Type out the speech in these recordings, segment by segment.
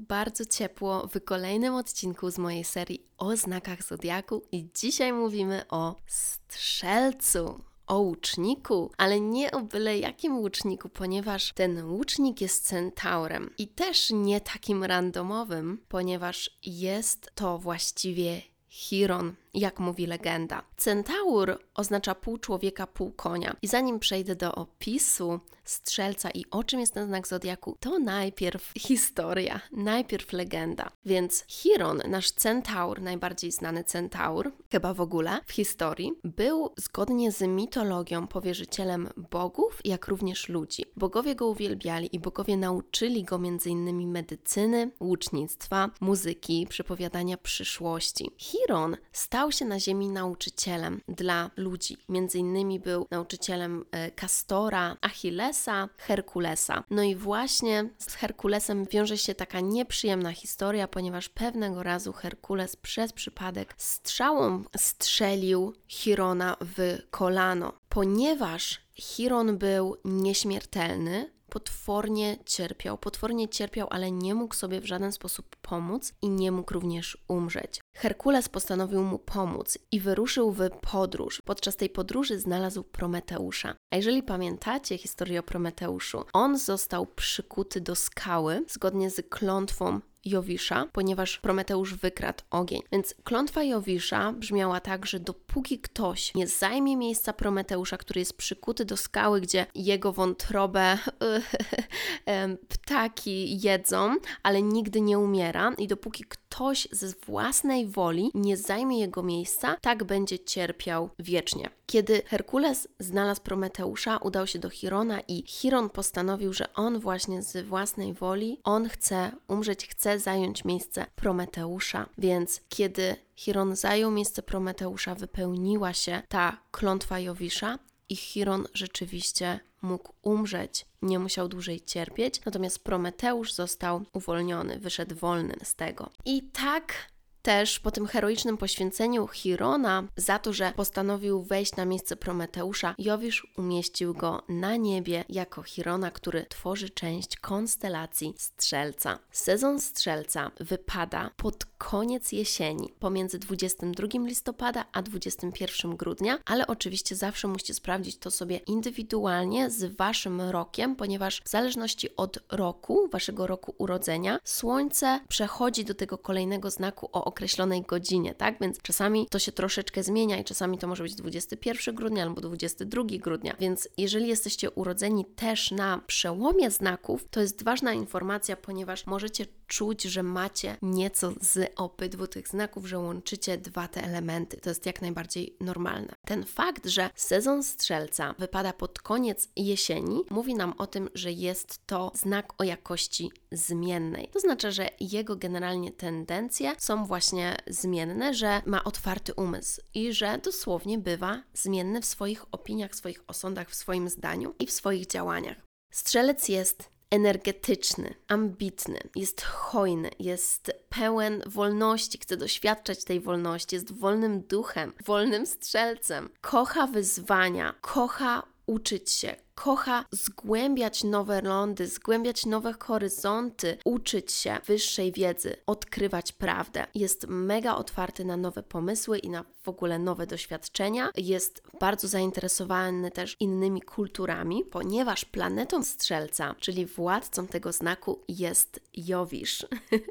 bardzo ciepło w kolejnym odcinku z mojej serii o znakach zodiaku i dzisiaj mówimy o strzelcu. O łuczniku, ale nie o byle jakim łuczniku, ponieważ ten łucznik jest centaurem i też nie takim randomowym, ponieważ jest to właściwie Chiron, jak mówi legenda. Centaur oznacza pół człowieka, pół konia. I zanim przejdę do opisu strzelca i o czym jest ten znak zodiaku, to najpierw historia, najpierw legenda. Więc Chiron, nasz centaur, najbardziej znany centaur, chyba w ogóle w historii, był zgodnie z mitologią powierzycielem bogów, jak również ludzi. Bogowie go uwielbiali i bogowie nauczyli go m.in. medycyny, łucznictwa, muzyki, przepowiadania przyszłości. Chiron stał stał się na ziemi nauczycielem dla ludzi. Między innymi był nauczycielem Kastora, e, Achillesa, Herkulesa. No i właśnie z Herkulesem wiąże się taka nieprzyjemna historia, ponieważ pewnego razu Herkules przez przypadek strzałą strzelił Chirona w kolano. Ponieważ Chiron był nieśmiertelny, potwornie cierpiał. Potwornie cierpiał, ale nie mógł sobie w żaden sposób pomóc i nie mógł również umrzeć. Herkules postanowił mu pomóc i wyruszył w podróż. Podczas tej podróży znalazł Prometeusza. A jeżeli pamiętacie historię o Prometeuszu, on został przykuty do skały zgodnie z klątwą Jowisza, ponieważ Prometeusz wykradł ogień. Więc klątwa Jowisza brzmiała tak, że dopóki ktoś nie zajmie miejsca Prometeusza, który jest przykuty do skały, gdzie jego wątrobę ptaki jedzą, ale nigdy nie umiera, i dopóki ktoś ze własnej woli nie zajmie jego miejsca, tak będzie cierpiał wiecznie. Kiedy Herkules znalazł Prometeusza, udał się do Chirona i Chiron postanowił, że on właśnie z własnej woli, on chce umrzeć, chce zająć miejsce Prometeusza. Więc kiedy Chiron zajął miejsce Prometeusza, wypełniła się ta klątwa Jowisza i Chiron rzeczywiście mógł umrzeć, nie musiał dłużej cierpieć, natomiast Prometeusz został uwolniony, wyszedł wolny z tego. I tak też po tym heroicznym poświęceniu Chirona za to, że postanowił wejść na miejsce Prometeusza, Jowisz umieścił go na niebie jako Chirona, który tworzy część konstelacji Strzelca. Sezon Strzelca wypada pod koniec jesieni, pomiędzy 22 listopada a 21 grudnia, ale oczywiście zawsze musicie sprawdzić to sobie indywidualnie z Waszym rokiem, ponieważ w zależności od roku, Waszego roku urodzenia, Słońce przechodzi do tego kolejnego znaku o określonej godzinie, tak? Więc czasami to się troszeczkę zmienia i czasami to może być 21 grudnia albo 22 grudnia. Więc jeżeli jesteście urodzeni też na przełomie znaków, to jest ważna informacja, ponieważ możecie czuć, że macie nieco z obydwu tych znaków, że łączycie dwa te elementy. To jest jak najbardziej normalne. Ten fakt, że sezon strzelca wypada pod koniec jesieni, mówi nam o tym, że jest to znak o jakości zmiennej. To znaczy, że jego generalnie tendencje są właśnie zmienne, że ma otwarty umysł i że dosłownie bywa zmienny w swoich opiniach, w swoich osądach, w swoim zdaniu i w swoich działaniach. Strzelec jest energetyczny, ambitny, jest hojny, jest pełen wolności, chce doświadczać tej wolności, jest wolnym duchem, wolnym strzelcem, kocha wyzwania, kocha uczyć się, kocha zgłębiać nowe lądy, zgłębiać nowe horyzonty, uczyć się wyższej wiedzy, odkrywać prawdę. Jest mega otwarty na nowe pomysły i na w ogóle nowe doświadczenia. Jest bardzo zainteresowany też innymi kulturami, ponieważ planetą strzelca, czyli władcą tego znaku jest Jowisz.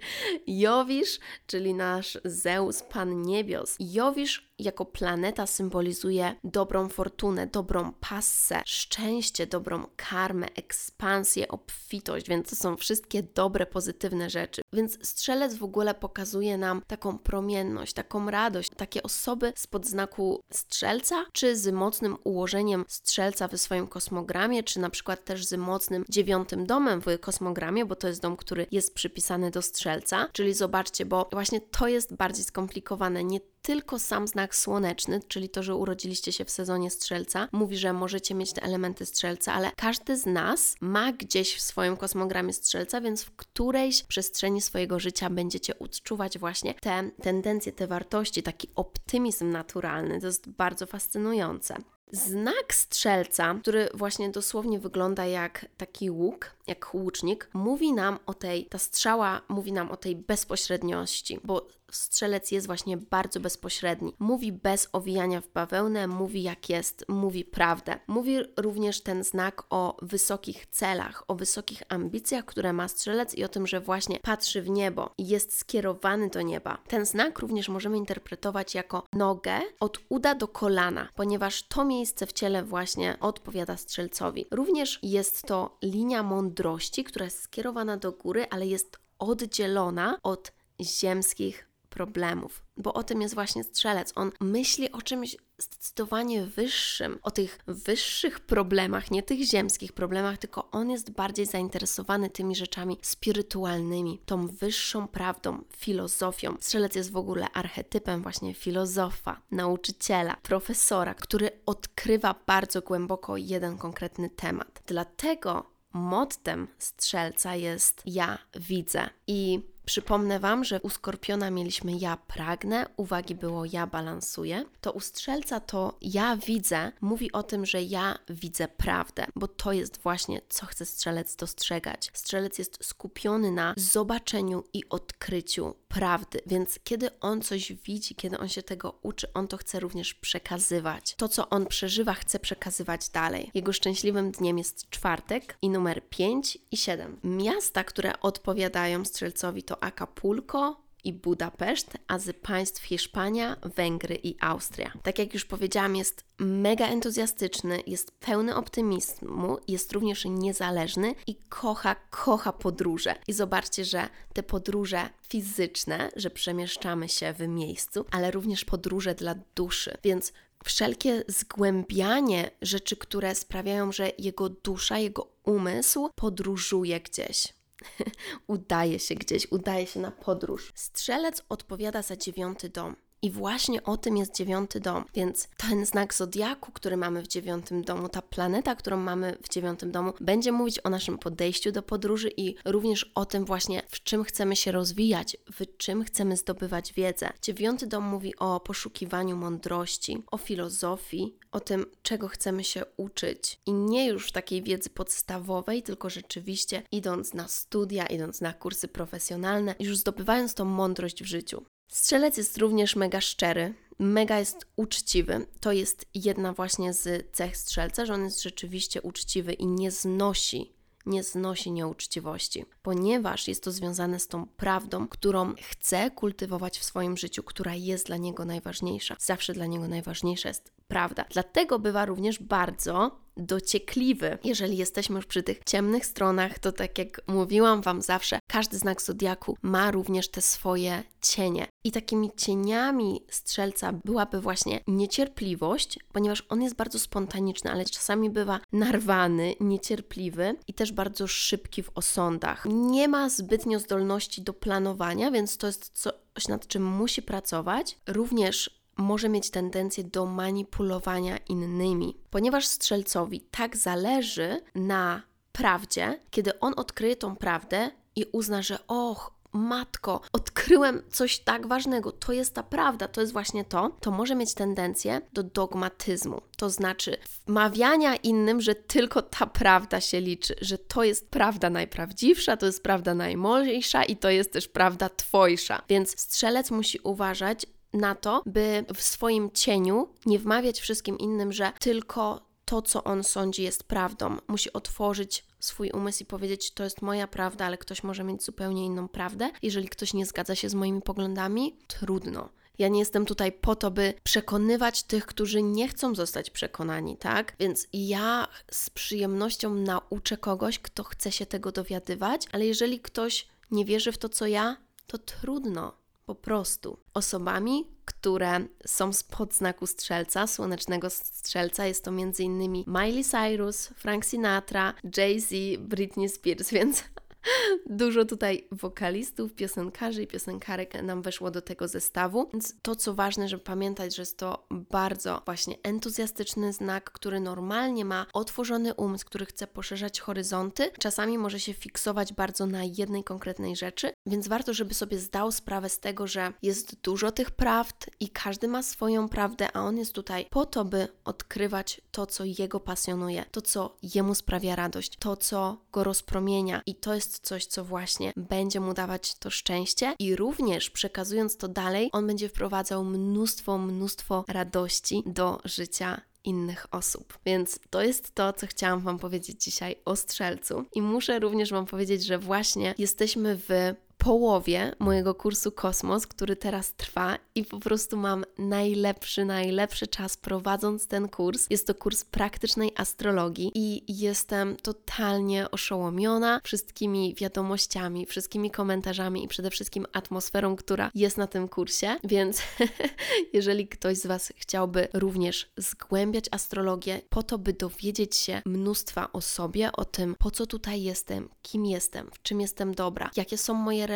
Jowisz, czyli nasz Zeus, pan niebios. Jowisz jako planeta symbolizuje dobrą fortunę, dobrą passę, szczęście, dobrą karmę, ekspansję, obfitość, więc to są wszystkie dobre, pozytywne rzeczy. Więc strzelec w ogóle pokazuje nam taką promienność, taką radość, takie osoby spod znaku strzelca, czy z mocnym ułożeniem strzelca w swoim kosmogramie, czy na przykład też z mocnym dziewiątym domem w kosmogramie, bo to jest dom, który jest przypisany do strzelca. Czyli zobaczcie, bo właśnie to jest bardziej skomplikowane. Nie tylko sam znak słoneczny, czyli to, że urodziliście się w sezonie strzelca, mówi, że możecie mieć te elementy strzelca, ale każdy z nas ma gdzieś w swoim kosmogramie strzelca, więc w którejś przestrzeni swojego życia będziecie odczuwać właśnie te tendencje, te wartości, taki optymizm naturalny. To jest bardzo fascynujące. Znak strzelca, który właśnie dosłownie wygląda jak taki łuk, jak łucznik, mówi nam o tej, ta strzała mówi nam o tej bezpośredniości, bo strzelec jest właśnie bardzo bezpośredni. Mówi bez owijania w bawełnę, mówi jak jest, mówi prawdę. Mówi również ten znak o wysokich celach, o wysokich ambicjach, które ma strzelec i o tym, że właśnie patrzy w niebo i jest skierowany do nieba. Ten znak również możemy interpretować jako nogę od uda do kolana, ponieważ to miejsce w ciele właśnie odpowiada strzelcowi. Również jest to linia mądrości, która jest skierowana do góry, ale jest oddzielona od ziemskich problemów, bo o tym jest właśnie strzelec. On myśli o czymś zdecydowanie wyższym, o tych wyższych problemach, nie tych ziemskich problemach, tylko on jest bardziej zainteresowany tymi rzeczami spirytualnymi, tą wyższą prawdą, filozofią. Strzelec jest w ogóle archetypem właśnie filozofa, nauczyciela, profesora, który odkrywa bardzo głęboko jeden konkretny temat. Dlatego mottem strzelca jest ja widzę. I Przypomnę Wam, że u Skorpiona mieliśmy ja pragnę, uwagi było ja balansuję. To u Strzelca to ja widzę mówi o tym, że ja widzę prawdę, bo to jest właśnie co chce Strzelec dostrzegać. Strzelec jest skupiony na zobaczeniu i odkryciu prawdy, więc kiedy on coś widzi, kiedy on się tego uczy, on to chce również przekazywać. To, co on przeżywa, chce przekazywać dalej. Jego szczęśliwym dniem jest czwartek i numer 5 i 7. Miasta, które odpowiadają Strzelcowi to to Acapulco i Budapeszt, a z państw Hiszpania, Węgry i Austria. Tak jak już powiedziałam, jest mega entuzjastyczny, jest pełny optymizmu, jest również niezależny i kocha, kocha podróże. I zobaczcie, że te podróże fizyczne, że przemieszczamy się w miejscu, ale również podróże dla duszy. Więc wszelkie zgłębianie rzeczy, które sprawiają, że jego dusza, jego umysł podróżuje gdzieś. udaje się gdzieś, udaje się na podróż. Strzelec odpowiada za dziewiąty dom. I właśnie o tym jest dziewiąty dom. Więc ten znak zodiaku, który mamy w dziewiątym domu, ta planeta, którą mamy w dziewiątym domu, będzie mówić o naszym podejściu do podróży i również o tym właśnie, w czym chcemy się rozwijać, w czym chcemy zdobywać wiedzę. Dziewiąty dom mówi o poszukiwaniu mądrości, o filozofii, o tym, czego chcemy się uczyć. I nie już takiej wiedzy podstawowej, tylko rzeczywiście idąc na studia, idąc na kursy profesjonalne, już zdobywając tą mądrość w życiu. Strzelec jest również mega szczery, mega jest uczciwy. To jest jedna właśnie z cech strzelca, że on jest rzeczywiście uczciwy i nie znosi, nie znosi nieuczciwości, ponieważ jest to związane z tą prawdą, którą chce kultywować w swoim życiu, która jest dla niego najważniejsza. Zawsze dla niego najważniejsza jest prawda. Dlatego bywa również bardzo dociekliwy. Jeżeli jesteśmy już przy tych ciemnych stronach, to tak jak mówiłam Wam zawsze, każdy znak zodiaku ma również te swoje cienie. I takimi cieniami strzelca byłaby właśnie niecierpliwość, ponieważ on jest bardzo spontaniczny, ale czasami bywa narwany, niecierpliwy i też bardzo szybki w osądach. Nie ma zbytnio zdolności do planowania, więc to jest coś, nad czym musi pracować. Również może mieć tendencję do manipulowania innymi, ponieważ strzelcowi tak zależy na prawdzie, kiedy on odkryje tą prawdę i uzna, że och, matko, odkryłem coś tak ważnego, to jest ta prawda, to jest właśnie to, to może mieć tendencję do dogmatyzmu. To znaczy wmawiania innym, że tylko ta prawda się liczy, że to jest prawda najprawdziwsza, to jest prawda najmojsza i to jest też prawda twojsza. Więc strzelec musi uważać, na to, by w swoim cieniu nie wmawiać wszystkim innym, że tylko to, co on sądzi, jest prawdą. Musi otworzyć swój umysł i powiedzieć, to jest moja prawda, ale ktoś może mieć zupełnie inną prawdę. Jeżeli ktoś nie zgadza się z moimi poglądami, trudno. Ja nie jestem tutaj po to, by przekonywać tych, którzy nie chcą zostać przekonani, tak? Więc ja z przyjemnością nauczę kogoś, kto chce się tego dowiadywać, ale jeżeli ktoś nie wierzy w to, co ja, to trudno po prostu osobami, które są spod znaku strzelca, słonecznego strzelca. Jest to m.in. Miley Cyrus, Frank Sinatra, Jay-Z, Britney Spears, więc Dużo tutaj wokalistów, piosenkarzy i piosenkarek nam weszło do tego zestawu. Więc to, co ważne, żeby pamiętać, że jest to bardzo właśnie entuzjastyczny znak, który normalnie ma otworzony umysł, który chce poszerzać horyzonty. Czasami może się fiksować bardzo na jednej konkretnej rzeczy, więc warto, żeby sobie zdał sprawę z tego, że jest dużo tych prawd i każdy ma swoją prawdę, a on jest tutaj po to, by odkrywać to, co jego pasjonuje, to, co jemu sprawia radość, to, co go rozpromienia i to jest coś, co właśnie będzie mu dawać to szczęście i również przekazując to dalej, on będzie wprowadzał mnóstwo, mnóstwo radości do życia innych osób. Więc to jest to, co chciałam Wam powiedzieć dzisiaj o strzelcu. I muszę również Wam powiedzieć, że właśnie jesteśmy w połowie mojego kursu Kosmos, który teraz trwa i po prostu mam najlepszy, najlepszy czas prowadząc ten kurs. Jest to kurs praktycznej astrologii i jestem totalnie oszołomiona wszystkimi wiadomościami, wszystkimi komentarzami i przede wszystkim atmosferą, która jest na tym kursie. Więc jeżeli ktoś z Was chciałby również zgłębiać astrologię po to, by dowiedzieć się mnóstwa o sobie, o tym, po co tutaj jestem, kim jestem, w czym jestem dobra, jakie są moje relacje,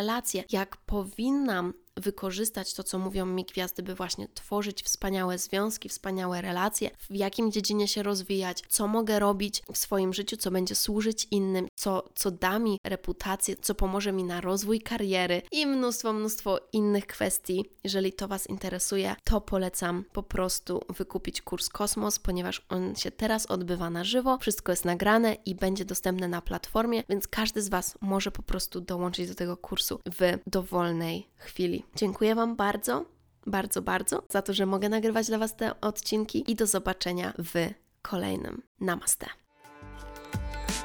jak powinnam wykorzystać to, co mówią mi gwiazdy, by właśnie tworzyć wspaniałe związki, wspaniałe relacje, w jakim dziedzinie się rozwijać, co mogę robić w swoim życiu, co będzie służyć innym, co, co da mi reputację, co pomoże mi na rozwój kariery i mnóstwo, mnóstwo innych kwestii. Jeżeli to Was interesuje, to polecam po prostu wykupić kurs Kosmos, ponieważ on się teraz odbywa na żywo, wszystko jest nagrane i będzie dostępne na platformie, więc każdy z Was może po prostu dołączyć do tego kursu w dowolnej chwili. Dziękuję Wam bardzo, bardzo, bardzo za to, że mogę nagrywać dla Was te odcinki i do zobaczenia w kolejnym. Namaste.